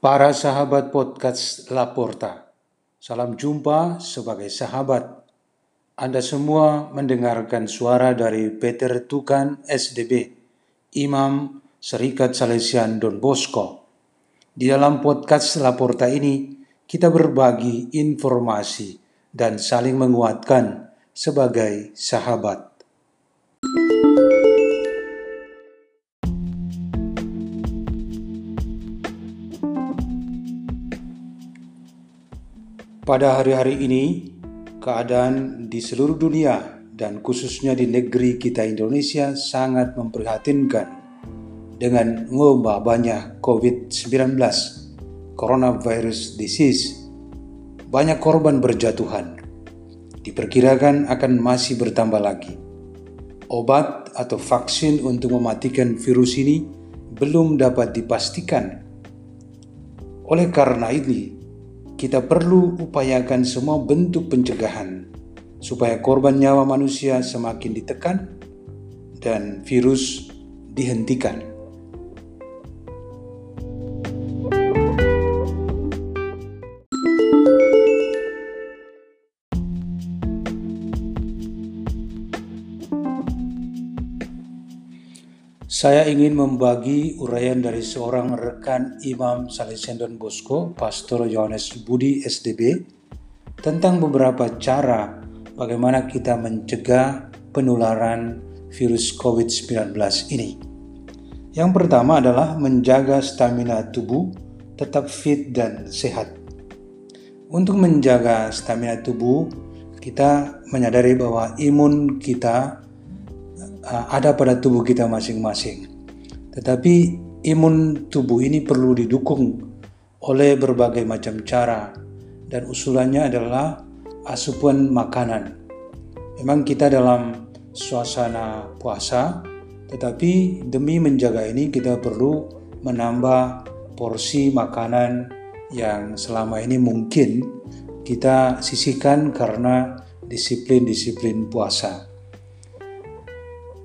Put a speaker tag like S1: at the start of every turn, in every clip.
S1: Para sahabat podcast Laporta, salam jumpa sebagai sahabat. Anda semua mendengarkan suara dari Peter Tukan SDB, Imam Serikat Salesian Don Bosco. Di dalam podcast Laporta ini, kita berbagi informasi dan saling menguatkan sebagai sahabat. Pada hari-hari ini, keadaan di seluruh dunia dan khususnya di negeri kita Indonesia sangat memprihatinkan dengan banyak COVID-19, coronavirus disease. Banyak korban berjatuhan. Diperkirakan akan masih bertambah lagi. Obat atau vaksin untuk mematikan virus ini belum dapat dipastikan. Oleh karena ini, kita perlu upayakan semua bentuk pencegahan supaya korban nyawa manusia semakin ditekan dan virus dihentikan. Saya ingin membagi uraian dari seorang rekan Imam Salesian Don Bosco, Pastor Yohanes Budi SDB, tentang beberapa cara bagaimana kita mencegah penularan virus COVID-19 ini. Yang pertama adalah menjaga stamina tubuh tetap fit dan sehat. Untuk menjaga stamina tubuh, kita menyadari bahwa imun kita ada pada tubuh kita masing-masing. Tetapi imun tubuh ini perlu didukung oleh berbagai macam cara dan usulannya adalah asupan makanan. Memang kita dalam suasana puasa, tetapi demi menjaga ini kita perlu menambah porsi makanan yang selama ini mungkin kita sisihkan karena disiplin-disiplin puasa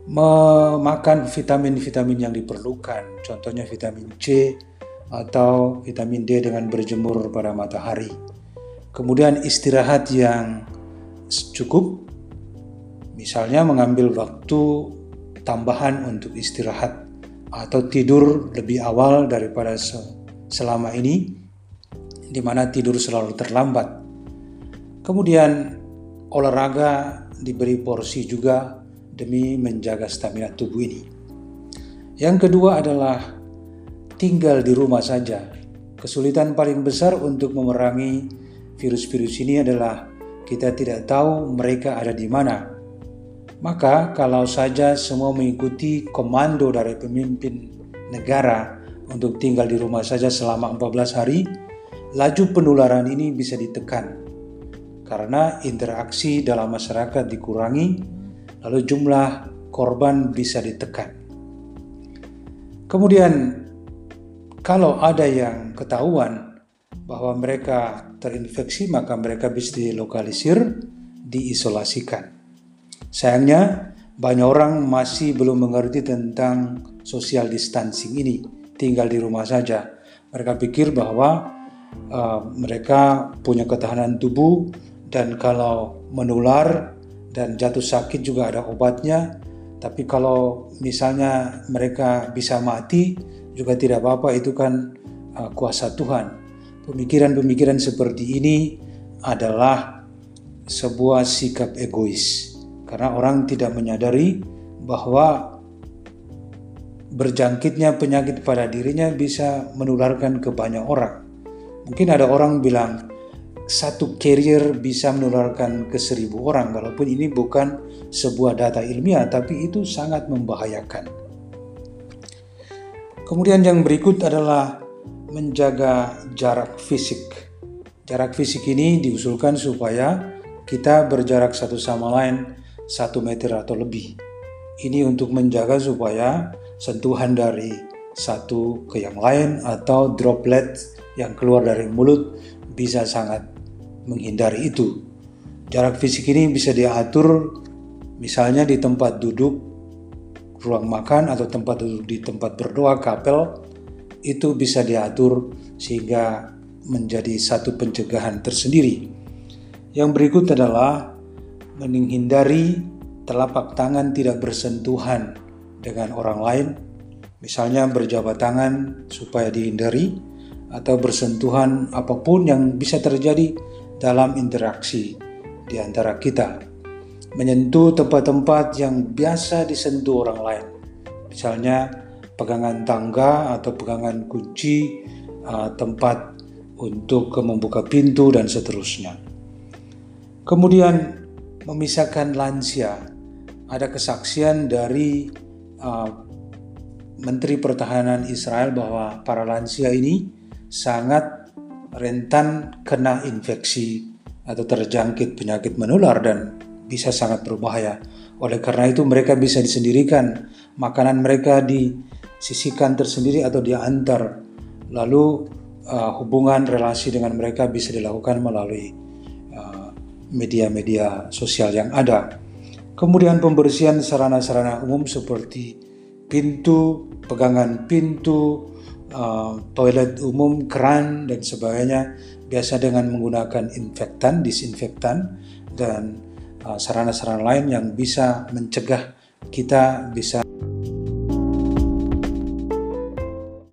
S1: memakan vitamin-vitamin yang diperlukan, contohnya vitamin C atau vitamin D dengan berjemur pada matahari. Kemudian istirahat yang cukup, misalnya mengambil waktu tambahan untuk istirahat atau tidur lebih awal daripada selama ini, di mana tidur selalu terlambat. Kemudian olahraga diberi porsi juga demi menjaga stamina tubuh ini. Yang kedua adalah tinggal di rumah saja. Kesulitan paling besar untuk memerangi virus-virus ini adalah kita tidak tahu mereka ada di mana. Maka kalau saja semua mengikuti komando dari pemimpin negara untuk tinggal di rumah saja selama 14 hari, laju penularan ini bisa ditekan. Karena interaksi dalam masyarakat dikurangi, lalu jumlah korban bisa ditekan. Kemudian, kalau ada yang ketahuan bahwa mereka terinfeksi, maka mereka bisa dilokalisir, diisolasikan. Sayangnya, banyak orang masih belum mengerti tentang social distancing ini, tinggal di rumah saja. Mereka pikir bahwa uh, mereka punya ketahanan tubuh, dan kalau menular dan jatuh sakit juga ada obatnya. Tapi kalau misalnya mereka bisa mati juga tidak apa-apa itu kan uh, kuasa Tuhan. Pemikiran-pemikiran seperti ini adalah sebuah sikap egois karena orang tidak menyadari bahwa berjangkitnya penyakit pada dirinya bisa menularkan ke banyak orang. Mungkin ada orang bilang, satu carrier bisa menularkan ke seribu orang walaupun ini bukan sebuah data ilmiah tapi itu sangat membahayakan. Kemudian yang berikut adalah menjaga jarak fisik. Jarak fisik ini diusulkan supaya kita berjarak satu sama lain satu meter atau lebih. Ini untuk menjaga supaya sentuhan dari satu ke yang lain atau droplet yang keluar dari mulut bisa sangat menghindari itu. Jarak fisik ini bisa diatur misalnya di tempat duduk, ruang makan atau tempat duduk di tempat berdoa kapel itu bisa diatur sehingga menjadi satu pencegahan tersendiri. Yang berikut adalah menghindari telapak tangan tidak bersentuhan dengan orang lain, misalnya berjabat tangan supaya dihindari, atau bersentuhan apa pun yang bisa terjadi dalam interaksi di antara kita. Menyentuh tempat-tempat yang biasa disentuh orang lain, misalnya pegangan tangga atau pegangan kunci, uh, tempat untuk membuka pintu, dan seterusnya. Kemudian, memisahkan lansia. Ada kesaksian dari uh, Menteri Pertahanan Israel bahwa para lansia ini sangat rentan kena infeksi atau terjangkit penyakit menular dan bisa sangat berbahaya. Oleh karena itu mereka bisa disendirikan, makanan mereka disisikan tersendiri atau diantar. Lalu uh, hubungan relasi dengan mereka bisa dilakukan melalui uh, media-media uh, sosial yang ada. Kemudian pembersihan sarana-sarana umum seperti pintu, pegangan pintu, uh, toilet umum, keran dan sebagainya biasa dengan menggunakan infektan, disinfektan dan uh, sarana-sarana uh, lain yang bisa mencegah kita bisa